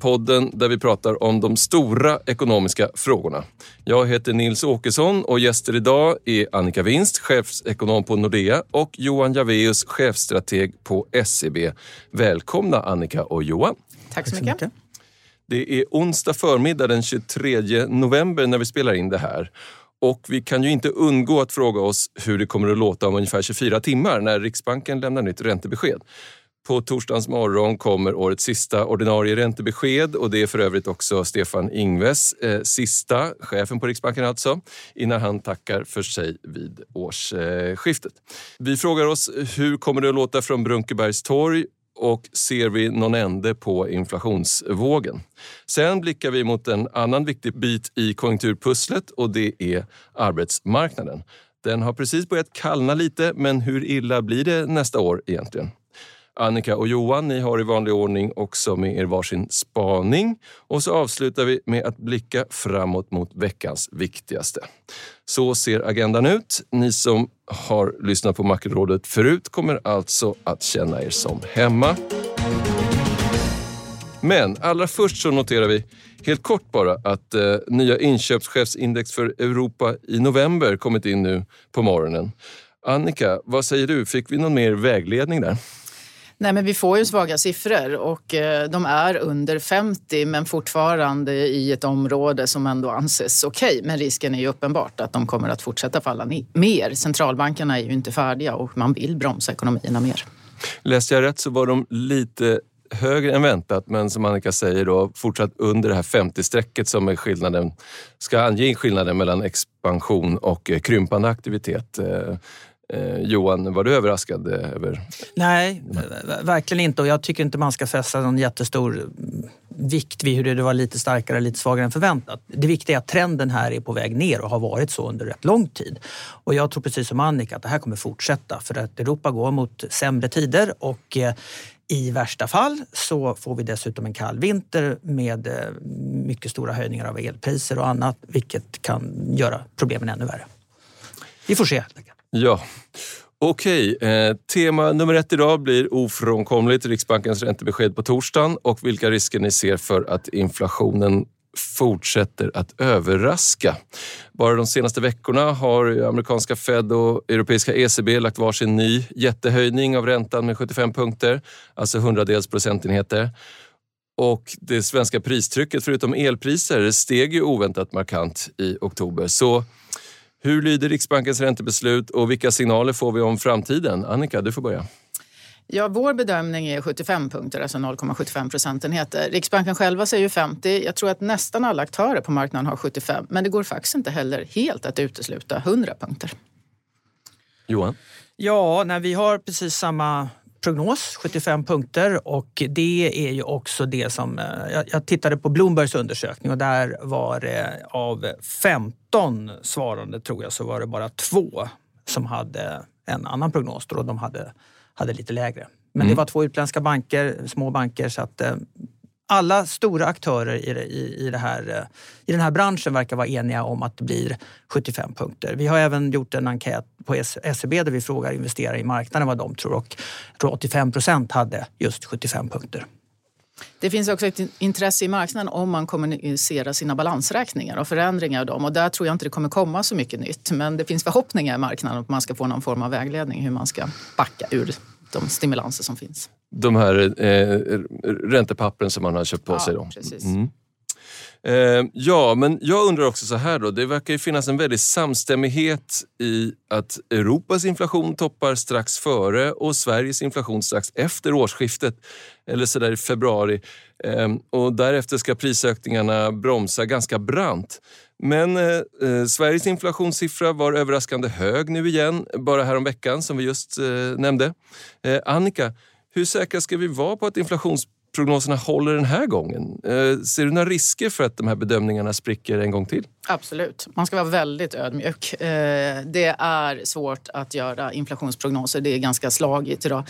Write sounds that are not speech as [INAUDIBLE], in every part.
Podden där vi pratar om de stora ekonomiska frågorna. Jag heter Nils Åkesson och gäster idag är Annika Winst, chefsekonom på Nordea och Johan Javeus, chefstrateg på SEB. Välkomna Annika och Johan. Tack så mycket. Det är onsdag förmiddag den 23 november när vi spelar in det här. Och vi kan ju inte undgå att fråga oss hur det kommer att låta om ungefär 24 timmar när Riksbanken lämnar nytt räntebesked. På torsdagens morgon kommer årets sista ordinarie räntebesked och det är för övrigt också Stefan Ingves eh, sista, chefen på Riksbanken alltså, innan han tackar för sig vid årsskiftet. Vi frågar oss hur kommer det att låta från Brunkebergs torg och ser vi någon ände på inflationsvågen. Sen blickar vi mot en annan viktig bit i konjunkturpusslet och det är arbetsmarknaden. Den har precis börjat kallna lite, men hur illa blir det nästa år egentligen? Annika och Johan, ni har i vanlig ordning också med er varsin spaning. Och så avslutar vi med att blicka framåt mot veckans viktigaste. Så ser agendan ut. Ni som har lyssnat på Makrorådet förut kommer alltså att känna er som hemma. Men allra först så noterar vi helt kort bara att eh, nya inköpschefsindex för Europa i november kommit in nu på morgonen. Annika, vad säger du? Fick vi någon mer vägledning där? Nej, men vi får ju svaga siffror och eh, de är under 50 men fortfarande i ett område som ändå anses okej. Okay. Men risken är ju uppenbart att de kommer att fortsätta falla mer. Centralbankerna är ju inte färdiga och man vill bromsa ekonomierna mer. Läste jag rätt så var de lite högre än väntat men som Annika säger då fortsatt under det här 50-strecket som är skillnaden, ska ange skillnaden mellan expansion och eh, krympande aktivitet. Eh, Eh, Eh, Johan, var du överraskad över? Nej, verkligen inte. Och jag tycker inte man ska fästa någon jättestor vikt vid hur det var lite starkare lite svagare än förväntat. Det viktiga är att trenden här är på väg ner och har varit så under rätt lång tid. Och jag tror precis som Annika att det här kommer fortsätta för att Europa går mot sämre tider och eh, i värsta fall så får vi dessutom en kall vinter med eh, mycket stora höjningar av elpriser och annat vilket kan göra problemen ännu värre. Vi får se. Ja. Okej, eh, tema nummer ett idag blir ofrånkomligt Riksbankens räntebesked på torsdagen och vilka risker ni ser för att inflationen fortsätter att överraska. Bara de senaste veckorna har amerikanska Fed och europeiska ECB lagt varsin ny jättehöjning av räntan med 75 punkter, alltså hundradels procentenheter. Och det svenska pristrycket, förutom elpriser, steg ju oväntat markant i oktober. Så hur lyder Riksbankens räntebeslut och vilka signaler får vi om framtiden? Annika, du får börja. Ja, vår bedömning är 75 punkter, alltså 0,75 procentenheter. Riksbanken själva säger 50. Jag tror att nästan alla aktörer på marknaden har 75. Men det går faktiskt inte heller helt att utesluta 100 punkter. Johan? Ja, när vi har precis samma prognos, 75 punkter och det är ju också det som... Eh, jag, tittade på Bloombergs undersökning och där var det av 15 svarande tror jag så var det bara två som hade en annan prognos och de hade, hade lite lägre. Men mm. det var två utländska banker, små banker så att eh, alla stora aktörer i, i, i, det här, eh, i den här branschen verkar vara eniga om att det blir 75 punkter. Vi har även gjort en enkät på SEB där vi frågar investerare i marknaden vad de tror och jag tror 85 procent hade just 75 punkter. Det finns också ett intresse i marknaden om man kommunicerar sina balansräkningar och förändringar av dem. Och där tror jag inte det kommer komma så mycket nytt. Men det finns förhoppningar i marknaden att man ska få någon form av vägledning hur man ska backa ur de stimulanser som finns de här eh, räntepappren som man har köpt på ja, sig. Då. Mm. Eh, ja, men jag undrar också så här då. Det verkar ju finnas en väldig samstämmighet i att Europas inflation toppar strax före och Sveriges inflation strax efter årsskiftet, eller så där i februari. Eh, och därefter ska prisökningarna bromsa ganska brant. Men eh, eh, Sveriges inflationssiffra var överraskande hög nu igen, bara häromveckan som vi just eh, nämnde. Eh, Annika, hur säkra ska vi vara på att inflationsprognoserna håller den här gången? Eh, ser du några risker för att de här bedömningarna spricker en gång till? Absolut. Man ska vara väldigt ödmjuk. Eh, det är svårt att göra inflationsprognoser. Det är ganska slagigt idag.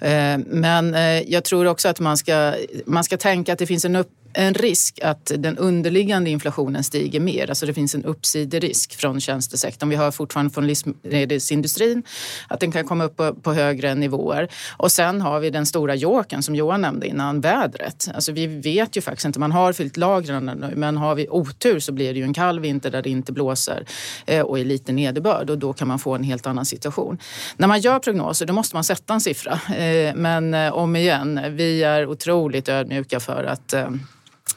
Eh, men eh, jag tror också att man ska, man ska tänka att det finns en upp en risk att den underliggande inflationen stiger mer. Alltså det finns en uppsiderisk från tjänstesektorn. Vi hör fortfarande från livsmedelsindustrin att den kan komma upp på, på, högre nivåer. Och sen har vi den stora joken som Johan nämnde innan, vädret. Alltså vi vet ju faktiskt inte, man har fyllt lagren nu, men har vi otur så blir det ju en kall vinter där det inte blåser eh, och är lite nederbörd och då kan man få en helt annan situation. När man gör prognoser då måste man sätta en siffra. Eh, men eh, om igen, vi är otroligt ödmjuka för att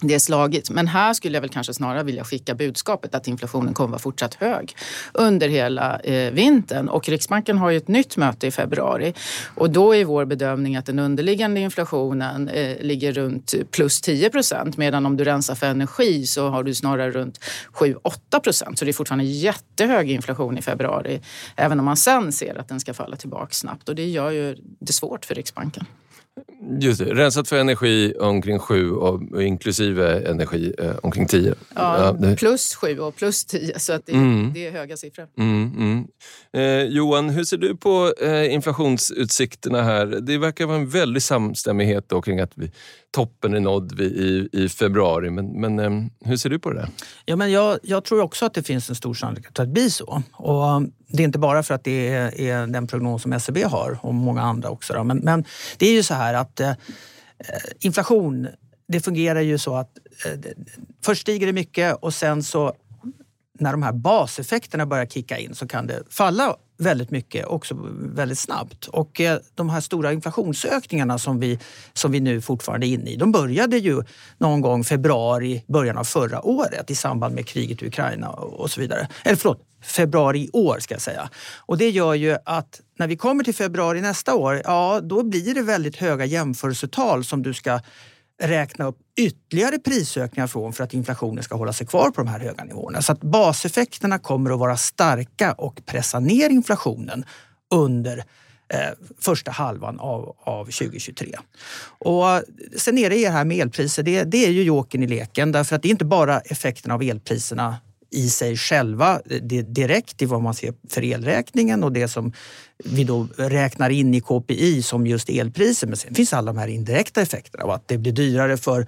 det är slagit. Men här skulle jag väl kanske snarare vilja skicka budskapet att inflationen kommer vara fortsatt hög under hela eh, vintern. Och Riksbanken har ju ett nytt möte i februari och då är vår bedömning att den underliggande inflationen eh, ligger runt plus 10 procent medan om du rensar för energi så har du snarare runt 7-8 procent. Så det är fortfarande jättehög inflation i februari även om man sen ser att den ska falla tillbaka snabbt och det gör ju det svårt för Riksbanken. Just det, rensat för energi omkring 7 och inklusive energi eh, omkring 10. Ja, ja plus 7 och plus 10 så att det, mm. det är höga siffror. Mm, mm. Eh, Johan, hur ser du på eh, inflationsutsikterna här? Det verkar vara en väldig samstämmighet då kring att vi, toppen är nådd i, i februari. Men, men eh, hur ser du på det? Ja, men jag, jag, tror också att det finns en stor sannolikhet att det blir så. Och det är inte bara för att det är, är den prognos som SCB har och många andra också. Då. Men, men det är ju så här att eh, eh inflation, det fungerar ju så att eh, först stiger det mycket och sen så när de här baseffekterna börjar kicka in så kan det falla väldigt mycket också väldigt snabbt. Och eh, de här stora inflationsökningarna som vi, som vi nu fortfarande är inne i, de började ju någon gång februari, början av förra året i samband med kriget i Ukraina och så vidare. Eller förlåt, februari i år ska jag säga. Och det gör ju att när vi kommer till februari nästa år, ja då blir det väldigt höga jämförelsetal som du ska räkna upp ytterligare prisökningar från för att inflationen ska hålla sig kvar på de här höga nivåerna. Så att baseffekterna kommer att vara starka och pressa ner inflationen under eh, första halvan av, av 2023. Och sen är det det här med elpriser, det, det är ju joken i leken därför att det är inte bara effekterna av elpriserna i sig själva eh, direkt i vad man ser för elräkningen och det som vi då räknar in i KPI som just elpriser. Men sen finns alla de här indirekta effekterna av att det blir dyrare för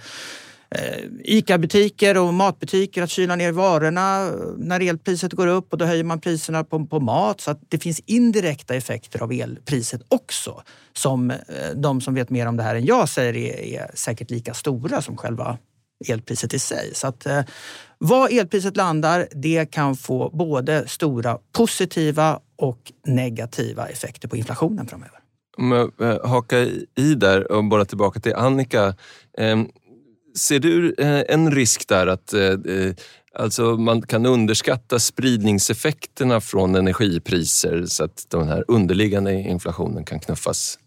eh, ICA-butiker och matbutiker att kyla ner varorna eh, när elpriset går upp och då höjer man priserna på, på mat. Så att det finns indirekta effekter av elpriset också som de som vet mer om det här än jag säger är, är säkert lika stora som själva elpriset i sig. Så att, eh, var elpriset landar, det kan få både stora positiva och negativa effekter på inflationen framöver. Om jag eh, hakar i där och bara tillbaka till Annika. Eh, ser du eh, en risk där att eh, eh, alltså man kan underskatta spridningseffekterna från energipriser så att den här underliggande inflationen kan knuffas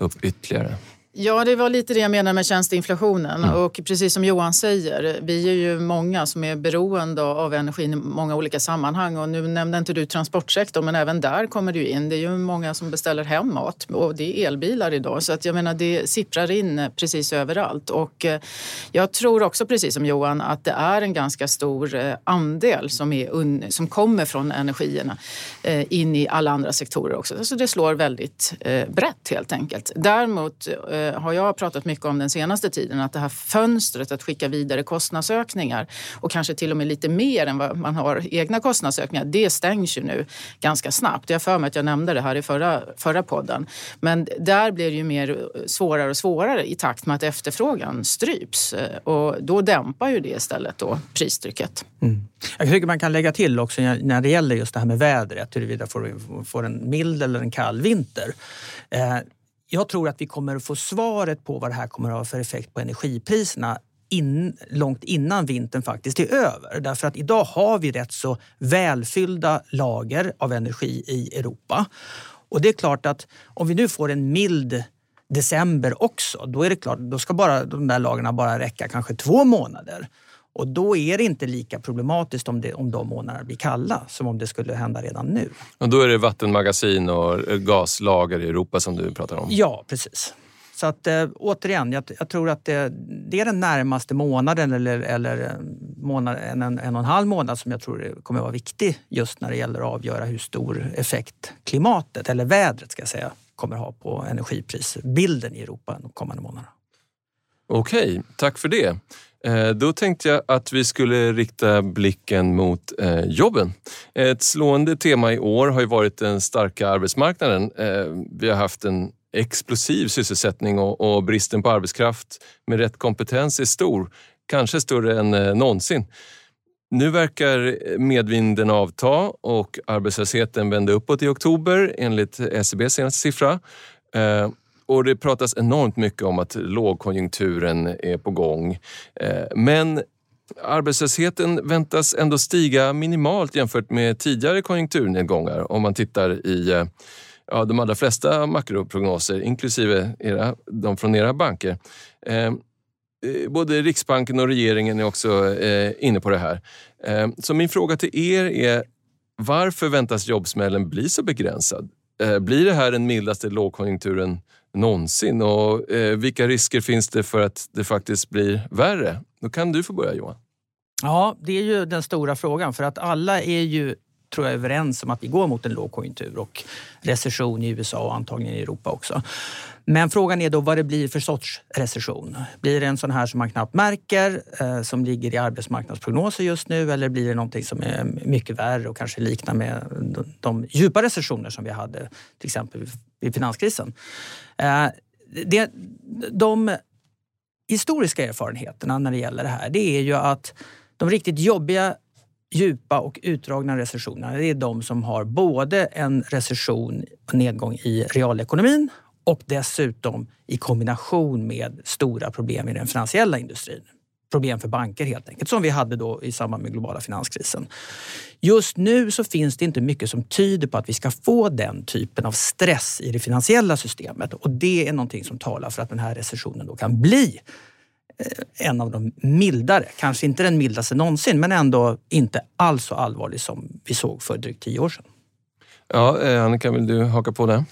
upp ytterligare? Ja, det var lite det jag menade med tjänsteinflationen. Mm. Och precis som Johan säger, vi är ju många som är beroende av energin i många olika sammanhang. Och nu nämnde inte du transportsektorn, men även där kommer det ju in. Det är ju många som beställer hem mat och det är elbilar idag. Så att jag menar, det sipprar in precis överallt. Och eh, jag tror också, precis som Johan, att det är en ganska stor eh, andel som, är, som kommer från energierna eh, in i alla andra sektorer också. Så det slår väldigt brett helt enkelt. Däremot Eh, har jag pratat mycket om den senaste tiden. Att det här fönstret att skicka vidare kostnadsökningar och kanske till och med lite mer än vad man har egna kostnadsökningar. Det stängs ju nu ganska snabbt. Jag för mig att jag nämnde det här i förra, förra podden. Men där blir det ju mer eh, svårare och svårare i takt med att efterfrågan stryps. Eh, och då dämpar ju det istället då pristrycket. Mm. Jag tycker man kan lägga till också när det gäller just det här med vädret, huruvida får, får en mild eller en kall vinter. Eh, jag tror att vi kommer att få svaret på vad det här kommer att ha för effekt på energipriserna in, långt innan vintern faktiskt är över. Därför att idag har vi rätt så välfyllda lager av energi i Europa. Och det är klart att om vi nu får en mild december också, då är det klart, då ska bara de där lagren bara räcka kanske två månader. Och då är det inte lika problematiskt om, det, om de månaderna blir kalla som om det skulle hända redan nu. Och då är det vattenmagasin och gaslager i Europa som du pratar om? Ja, precis. Så att äh, återigen, jag, jag, tror att det, det, är den närmaste månaden eller, eller månad, en, en, en och en halv månad som jag tror kommer vara viktig just när det gäller att avgöra hur stor effekt klimatet, eller vädret ska jag säga, kommer ha på energiprisbilden i Europa de kommande månaderna. Okej, tack för det. Eh, då tänkte jag att vi skulle rikta blicken mot eh, jobben. Ett slående tema i år har ju varit den starka arbetsmarknaden. Eh, vi har haft en explosiv sysselsättning och bristen på arbetskraft med rätt kompetens är stor, kanske större än eh, någonsin. Nu verkar medvinden avta och arbetslösheten vände uppåt i oktober enligt SCBs senaste siffra. Eh, och det pratas enormt mycket om att lågkonjunkturen är på gång. Eh, men arbetslösheten väntas ändå stiga minimalt jämfört med tidigare konjunkturnedgångar om man tittar i eh, ja, de allra flesta makroprognoser, inklusive era, de från era banker. Eh, både Riksbanken och regeringen är också inne på det här. Så min fråga till er är varför väntas jobbsmällen bli så begränsad? Blir det här den mildaste lågkonjunkturen någonsin och eh, vilka risker finns det för att det faktiskt blir värre? Då kan du få börja Johan. Ja, det är ju den stora frågan för att alla är ju tror jag överens om att vi går mot en lågkonjunktur och recession i USA och antagligen i Europa också. Men frågan är då vad det blir för sorts recession. Blir det en sån här som man knappt märker, eh, som ligger i arbetsmarknadsprognoser just nu eller blir det någonting som är mycket värre och kanske liknar med de, de djupa recessioner som vi hade till exempel vid finanskrisen? Eh, det, de historiska erfarenheterna när det gäller det här, det är ju att de riktigt jobbiga djupa och utdragna recessionerna, det är de som har både en recession och nedgång i realekonomin och dessutom i kombination med stora problem i den finansiella industrin. Problem för banker helt enkelt, som vi hade då i samband med globala finanskrisen. Just nu så finns det inte mycket som tyder på att vi ska få den typen av stress i det finansiella systemet och det är någonting som talar för att den här recessionen då kan bli Eh, en av de mildare, kanske inte den mildaste någonsin, men ändå inte alls så allvarlig som vi såg för drygt tio år sedan. Ja, eh, Annika, vill du haka på det?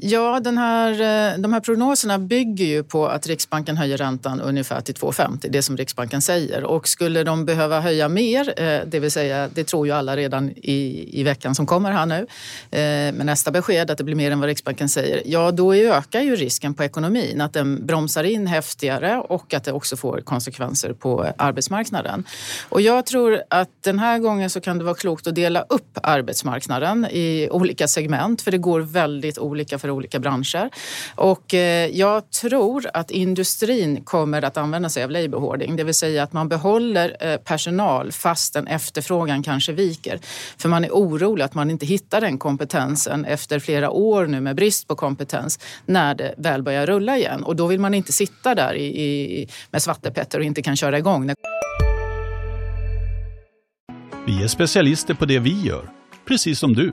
Ja, den här, eh, de här prognoserna bygger ju på att Riksbanken höjer räntan ungefär till 2,50, det som Riksbanken säger. Och skulle de behöva höja mer, eh, det vill säga, det tror ju alla redan i, i veckan som kommer här nu, eh, med nästa besked att det blir mer än vad Riksbanken säger, ja då ökar ju risken på ekonomin, att den bromsar in häftigare och att det också får konsekvenser på arbetsmarknaden. Och jag tror att den här gången så kan det vara klokt att dela upp arbetsmarknaden i olika segment, för det går väldigt olika för för olika branscher. Och eh, jag tror att industrin kommer att använda sig av labour hoarding, det vill säga att man behåller eh, personal fastän efterfrågan kanske viker. För man är orolig att man inte hittar den kompetensen efter flera år nu med brist på kompetens när det väl börjar rulla igen. Och då vill man inte sitta där i, i, med svartepetter och inte kan köra igång. Vi är specialister på det vi gör, precis som du.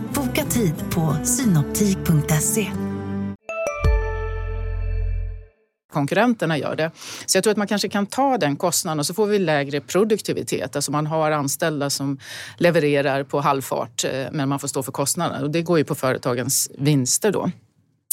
Tid på synoptik.se. konkurrenterna gör det. Så jag tror att man kanske kan ta den kostnaden och så får vi lägre produktivitet. Alltså man har anställda som levererar på halvfart men man får stå för kostnaderna och det går ju på företagens vinster då.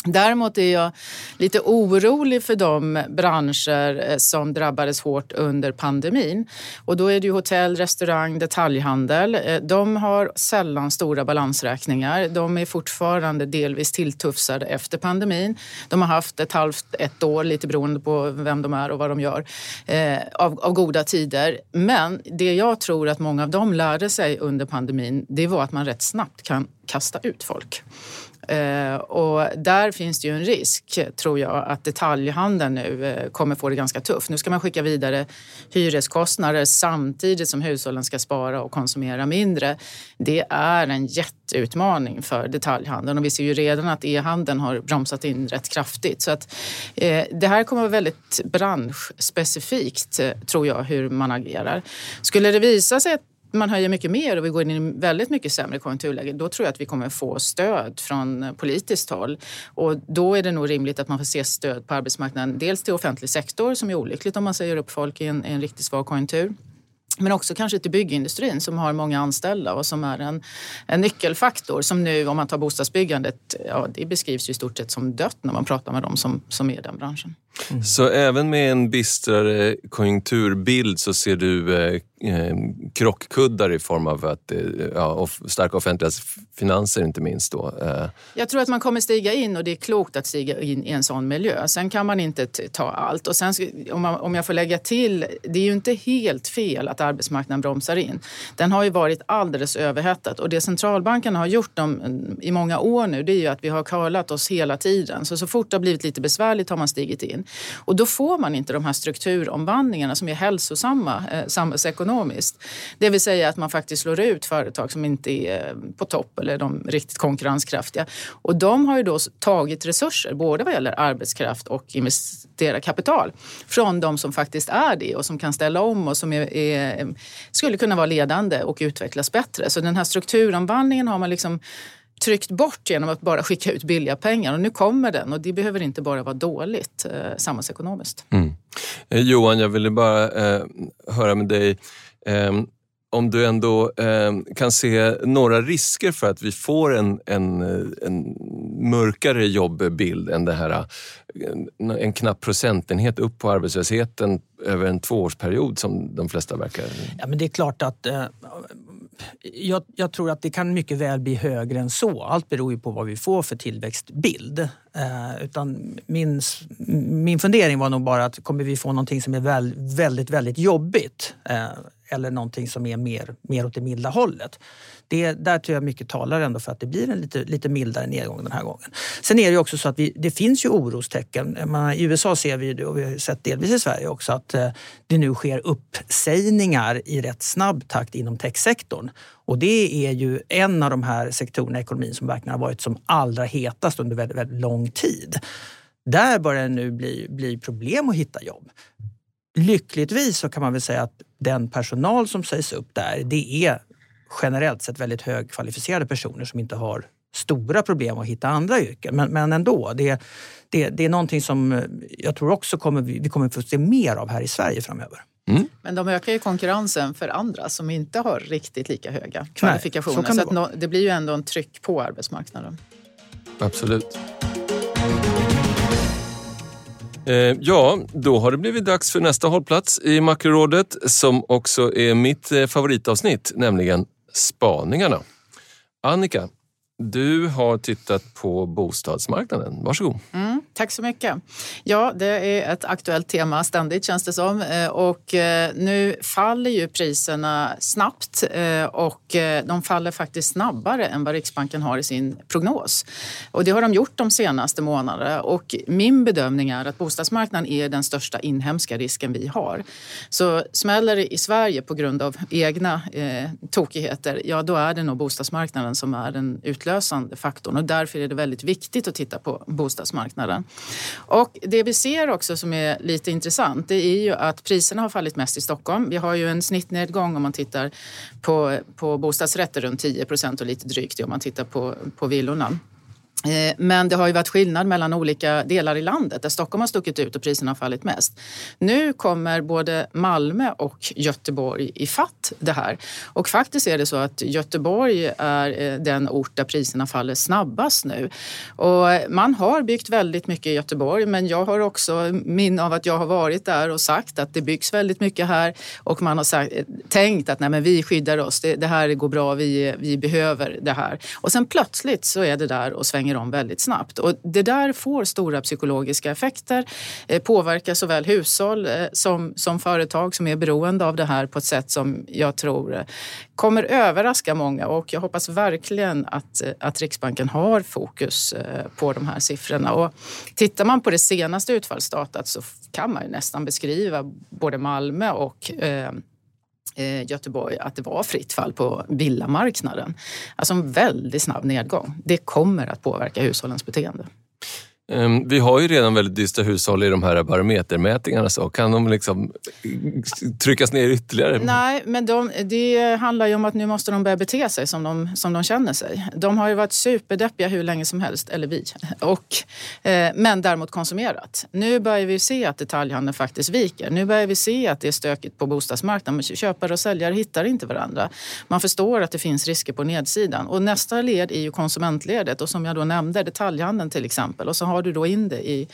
Däremot är jag lite orolig för de branscher eh, som drabbades hårt under pandemin. Och då är det ju hotell, restaurang, detaljhandel. Eh, de har sällan stora balansräkningar. De är fortfarande delvis tilltufsade efter pandemin. De har haft ett halvt, ett år, lite beroende på vem de är och vad de gör, eh, av, av goda tider. Men det jag tror att många av dem lärde sig under pandemin, det var att man rätt snabbt kan kasta ut folk. Eh, och där finns det ju en risk, tror jag, att detaljhandeln nu eh, kommer få det ganska tufft. Nu ska man skicka vidare hyreskostnader samtidigt som hushållen ska spara och konsumera mindre. Det är en jätteutmaning för detaljhandeln och vi ser ju redan att e-handeln har bromsat in rätt kraftigt. Så att, eh, det här kommer att vara väldigt branschspecifikt, eh, tror jag, hur man agerar. Skulle det visa sig att man höjer mycket mer och vi går in i väldigt mycket sämre konjunkturläge, då tror jag att vi kommer få stöd från politiskt håll. Och då är det nog rimligt att man får se stöd på arbetsmarknaden. Dels till offentlig sektor som är olyckligt om man säger upp folk i en, i en riktigt svag konjunktur. Men också kanske till byggindustrin som har många anställda och som är en, en nyckelfaktor som nu, om man tar bostadsbyggandet, ja, det beskrivs ju i stort sett som dött när man pratar med dem som, som är i den branschen. Mm. Så även med en bistrare konjunkturbild så ser du eh, eh krockkuddar i form av att, eh, ja, och starka offentliga finanser inte minst. Då. Eh. Jag tror att man kommer stiga in och det är klokt att stiga in i en sån miljö. Sen kan man inte ta allt. Och sen, om, man, om jag får lägga till, det är ju inte helt fel att arbetsmarknaden bromsar in. Den har ju varit alldeles överhettad och det centralbankerna har gjort dem, i många år nu det är ju att vi har curlat oss hela tiden. Så så fort det har blivit lite besvärligt har man stigit in. Och då får man inte de här strukturomvandlingarna som är hälsosamma eh, samhällsekonomiskt. Det vill säga att man faktiskt slår ut företag som inte är eh, på topp eller de riktigt konkurrenskraftiga. Och de har ju då tagit resurser, både vad gäller arbetskraft och investera kapital från de som faktiskt är det och som kan ställa om och som är, är, eh, skulle kunna vara ledande och utvecklas bättre. Så den här strukturomvandlingen har man liksom tryckt bort genom att bara skicka ut billiga pengar. Och nu kommer den och det behöver inte bara vara dåligt eh, samhällsekonomiskt. Mm. Eh, Johan, jag ville bara eh, höra med dig. Eh, om du ändå eh, kan se några risker för att vi får en, en, en mörkare jobbbild än det här, en, en knapp procentenhet upp på arbetslösheten över en tvåårsperiod som de flesta verkar... Ja, men det är klart att eh, jag, jag, tror att det kan mycket väl bli högre än så. Allt beror ju på vad vi får för tillväxtbild. Eh, utan min, min fundering var nog bara att kommer vi få någonting som är väl, väldigt, väldigt jobbigt eh, eller någonting som är mer, mer åt det milda hållet. Det, där tror jag mycket talar ändå för att det blir en lite, lite mildare nedgång den här gången. Sen är det också så att vi, det finns ju orostecken. Man, I USA ser vi det och vi har sett delvis i Sverige också att eh, det nu sker uppsägningar i rätt snabb takt inom techsektorn. Och det är ju en av de här sektorerna i ekonomin som verkligen har varit som allra hetast under väldigt, väldigt lång tid. Där börjar det nu bli, bli problem att hitta jobb. Lyckligtvis så kan man väl säga att den personal som sägs upp där, det är generellt sett väldigt högkvalificerade personer som inte har stora problem att hitta andra yrken. Men, men ändå, det, det, det är någonting som jag tror också kommer, vi kommer få se mer av här i Sverige framöver. Mm. Men de ökar ju konkurrensen för andra som inte har riktigt lika höga kvalifikationer. Nej, så, så det, det blir ju ändå en tryck på arbetsmarknaden. Absolut. Eh, ja, då har det blivit dags för nästa hållplats i Makrorådet som också är mitt eh, favoritavsnitt, nämligen spaningarna. Annika, du har tittat på bostadsmarknaden. Varsågod. Mm, tack så mycket. Ja, det är ett aktuellt tema ständigt känns det som. Eh, och eh, nu faller ju priserna snabbt eh, och de faller faktiskt snabbare än vad Riksbanken har i sin prognos. Och det har de gjort de senaste månaderna. Och min bedömning är att bostadsmarknaden är den största inhemska risken vi har. Så smäller det i Sverige på grund av egna eh, tokigheter, ja då är det nog bostadsmarknaden som är den utlösande utlösande faktorn och därför är det väldigt viktigt att titta på bostadsmarknaden. Och det vi ser också som är lite intressant det är ju att priserna har fallit mest i Stockholm. Vi har ju en snittnedgång om man tittar på, på bostadsrätter runt 10 procent och lite drygt om man tittar på, på villorna. Eh, men det har ju varit skillnad mellan olika delar i landet där Stockholm har stuckit ut och priserna har fallit mest. Nu kommer både Malmö och Göteborg i fatt det här. Och faktiskt är det så att Göteborg är eh, den ort där priserna faller snabbast nu. Och man har byggt väldigt mycket i Göteborg men jag har också minne av att jag har varit där och sagt att det byggs väldigt mycket här och man har sagt, tänkt att nej men vi skyddar oss, det, det här går bra, vi, vi behöver det här. Och sen plötsligt så är det där och svänger svänger om väldigt snabbt. Och det där får stora psykologiska effekter, eh, påverkar såväl hushåll eh, som, som företag som är beroende av det här på ett sätt som jag tror eh, kommer överraska många och jag hoppas verkligen att, att Riksbanken har fokus på de här siffrorna. Och tittar man på det senaste utfallsdatat så kan man ju nästan beskriva både Malmö och eh, Eh, Göteborg att det var fritt fall på villamarknaden. Alltså en väldigt snabb nedgång. Det kommer att påverka hushållens beteende. Ehm, vi har ju redan väldigt dystra hushåll i de här barometermätningarna. Så kan de liksom tryckas ner ytterligare? Nej, men de, det handlar ju om att nu måste de börja bete sig som de, som de känner sig. De har ju varit superdeppiga hur länge som helst, eller vi, [LAUGHS] och, eh, men däremot konsumerat. Nu börjar vi se att detaljhandeln faktiskt viker. Nu börjar vi se att det är stökigt på bostadsmarknaden. Köpare och säljare hittar inte varandra. Man förstår att det finns risker på nedsidan. Och nästa led är ju konsumentledet och som jag då nämnde, detaljhandeln till exempel. Och så har har du då in det i,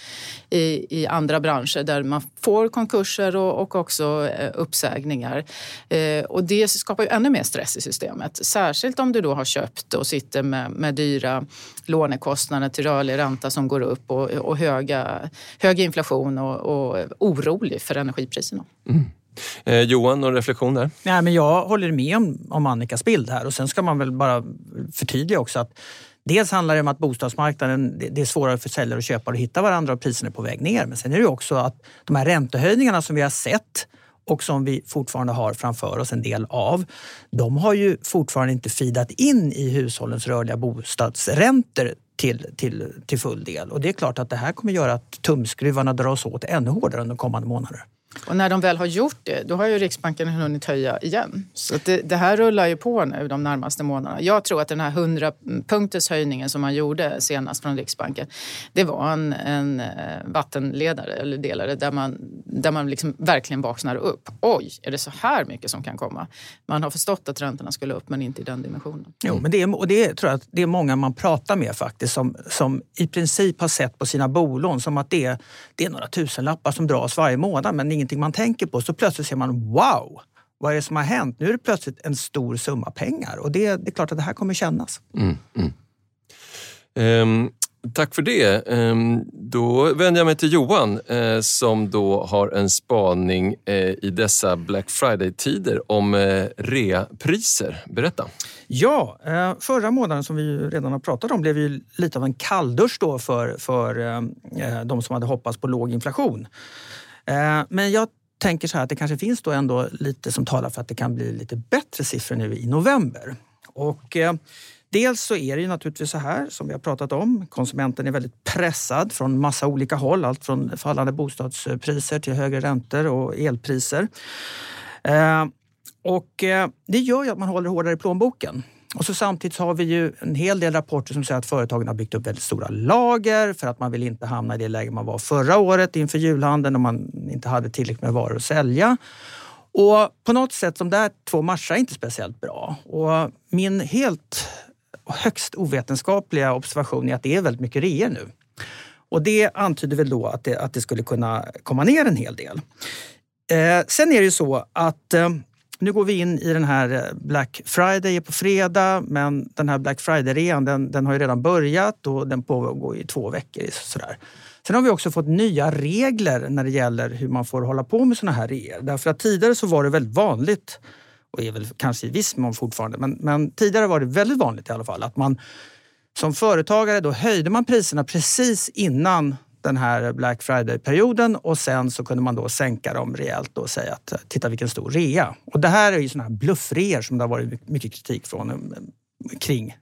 i, i andra branscher där man får konkurser och, och också eh, uppsägningar. Eh, och det skapar ju ännu mer stress i systemet. Särskilt om du då har köpt och sitter med, med dyra lånekostnader till rörlig ränta som går upp och, och höga, hög inflation och, och orolig för energipriserna. Mm. Eh, Johan, någon reflektion där? Nej, men jag håller med om, om Annikas bild här och sen ska man väl bara förtydliga också att Dels handlar det om att bostadsmarknaden, det är svårare för säljare och köpare att hitta varandra och priserna är på väg ner. Men sen är det också att de här räntehöjningarna som vi har sett och som vi fortfarande har framför oss en del av, de har ju fortfarande inte fidat in i hushållens rörliga bostadsräntor till, till, till full del. Och det är klart att det här kommer göra att tumskruvarna dras åt ännu hårdare under kommande månader. Och när de väl har gjort det, då har ju Riksbanken hunnit höja igen. Så det, det, här rullar ju på nu de närmaste månaderna. Jag tror att den här 100 punkters höjningen som man gjorde senast från Riksbanken, det var en, en eh, vattenledare eller delare där man, där man liksom verkligen vaknar upp. Oj, är det så här mycket som kan komma? Man har förstått att räntorna skulle upp men inte i den dimensionen. Jo, men det är, och det tror jag att det är många man pratar med faktiskt som, som i princip har sett på sina bolån som att det, det är några tusenlappar som dras varje månad men ingenting man tänker på. Så plötsligt ser man wow, vad är det som har hänt? Nu är det plötsligt en stor summa pengar och det, det är klart att det här kommer kännas. Mm, mm. Um, tack för det. Um, då vänder jag mig till Johan uh, som då har en spaning uh, i dessa Black Friday-tider om uh, reapriser. Berätta. Ja, förra månaden som vi redan har pratat om blev ju lite av en kalldusch då för, för de som hade hoppats på låg inflation. Eh, men jag tänker så här att det kanske finns då ändå lite som talar för att det kan bli lite bättre siffror nu i november. Och eh, dels så är det ju naturligtvis så här som vi har pratat om. Konsumenten är väldigt pressad från massa olika håll. Allt från fallande bostadspriser till högre räntor och elpriser. Eh, och eh, det gör ju att man håller hårdare i plånboken. Och så samtidigt så har vi ju en hel del rapporter som säger att företagen har byggt upp väldigt stora lager för att man vill inte hamna i det läge man var förra året inför julhandeln och man inte hade tillräckligt med varor att sälja. Och på något sätt, de där två matchar inte speciellt bra. Och min helt högst ovetenskapliga observation är att det är väldigt mycket reor nu. Och det antyder väl då att det, att det skulle kunna komma ner en hel del. Eh, sen är det ju så att eh, nu går vi in i den här eh, Black Friday på fredag, men den här Black Friday-rean den, den, har ju redan börjat och den pågår i två veckor. Sådär. Sen har vi också fått nya regler när det gäller hur man får hålla på med såna här reor. Därför att tidigare så var det väldigt vanligt, och är väl kanske i viss mån fortfarande, men, men tidigare var det väldigt vanligt i alla fall att man som företagare då höjde man priserna precis innan den här Black Friday-perioden och sen så kunde man då sänka dem rejält och säga att titta vilken stor rea. Och det här är ju sådana här bluffreor som det har varit mycket kritik från um, um, kring.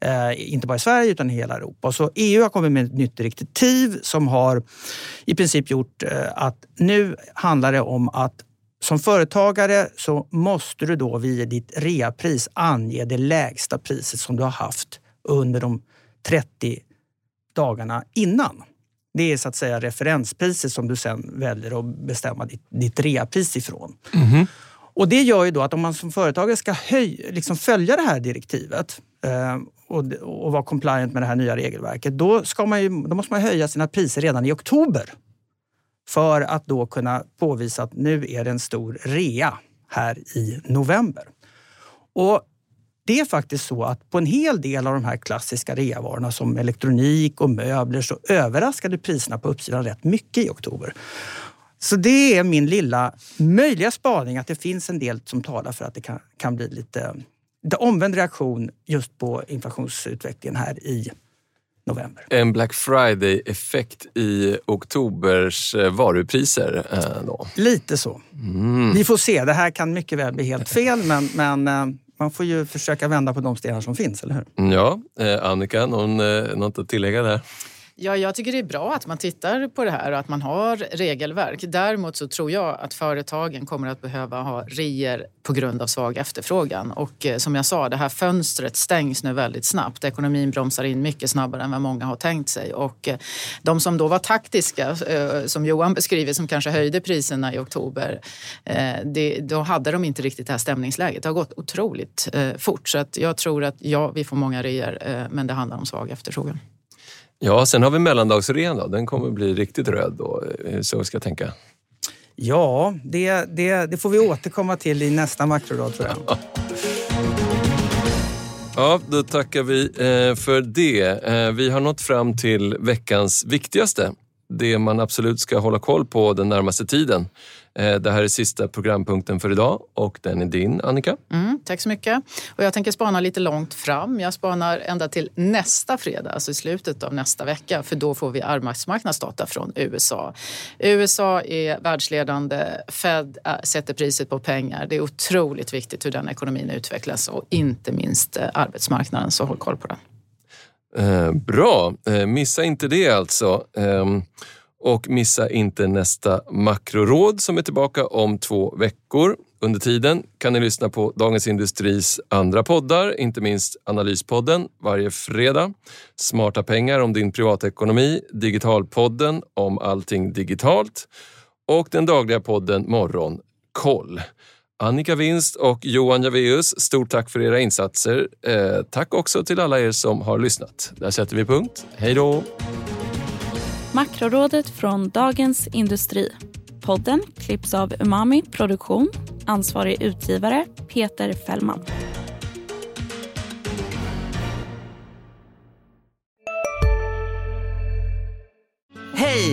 Eh, inte bara i Sverige utan i hela Europa. Så EU har kommit med ett nytt direktiv som har i princip gjort eh, att nu handlar det om att som företagare så måste du då via ditt reapris ange det lägsta priset som du har haft under de 30 dagarna innan. Det är så att säga referenspriset som du sen väljer att bestämma ditt, ditt reapris ifrån. Mm. Och det gör ju då att om man som företagare ska höj, liksom följa det här direktivet eh, och, och vara compliant med det här nya regelverket, då, ska man ju, då måste man höja sina priser redan i oktober. För att då kunna påvisa att nu är det en stor rea här i november. Och det är faktiskt så att på en hel del av de här klassiska reavarorna som elektronik och möbler så överraskade priserna på uppsidan rätt mycket i oktober. Så det är min lilla möjliga spaning att det finns en del som talar för att det kan, kan bli lite omvänd reaktion just på inflationsutvecklingen här i november. En Black Friday-effekt i oktobers eh, varupriser eh, då? Lite så. Mm. Vi får se. Det här kan mycket väl bli helt fel men, men eh, man får ju försöka vända på de stenar som finns, eller hur? Mm, ja, eh, Annika, någon, eh, något att tillägga där? Ja, jag tycker det är bra att man tittar på det här och att man har regelverk. Däremot så tror jag att företagen kommer att behöva ha rier på grund av svag efterfrågan. Och eh, som jag sa, det här fönstret stängs nu väldigt snabbt. Ekonomin bromsar in mycket snabbare än vad många har tänkt sig. Och eh, de som då var taktiska, eh, som Johan beskriver, som kanske höjde priserna i oktober, eh, det, då hade de inte riktigt det här stämningsläget. Det har gått otroligt eh, fort. Så att jag tror att ja, vi får många rier, eh, men det handlar om svag efterfrågan. Ja, sen har vi mellandagsrean då. Den kommer bli riktigt röd då, eh, så ska jag tänka. Ja, det, det, det får vi återkomma till i nästa makrodag tror jag. Ja, då tackar vi eh, för det. Eh, vi har nått fram till veckans viktigaste. Det man absolut ska hålla koll på den närmaste tiden. Eh, det här är sista programpunkten för idag och den är din, Annika. Mm, tack så mycket. Och jag tänker spana lite långt fram. Jag spanar ända till nästa fredag, alltså i slutet av nästa vecka, för då får vi arbetsmarknadsdata från USA. USA är världsledande. Fed äh, sätter priset på pengar. Det är otroligt viktigt hur den ekonomin utvecklas och inte minst äh, arbetsmarknaden, så håll koll på den. Eh, bra, eh, missa inte det alltså. Eh, och missa inte nästa makroråd som är tillbaka om två veckor. Under tiden kan ni lyssna på Dagens Industris andra poddar, inte minst Analyspodden varje fredag, Smarta pengar om din privatekonomi, Digitalpodden om allting digitalt och den dagliga podden Morgonkoll. Annika Winst och Johan Javeus, stort tack för era insatser. Eh, tack också till alla er som har lyssnat. Där sätter vi punkt. Hej då! Makrorådet från Dagens Industri. Podden klipps av Umami Produktion. Ansvarig utgivare Peter Fällman.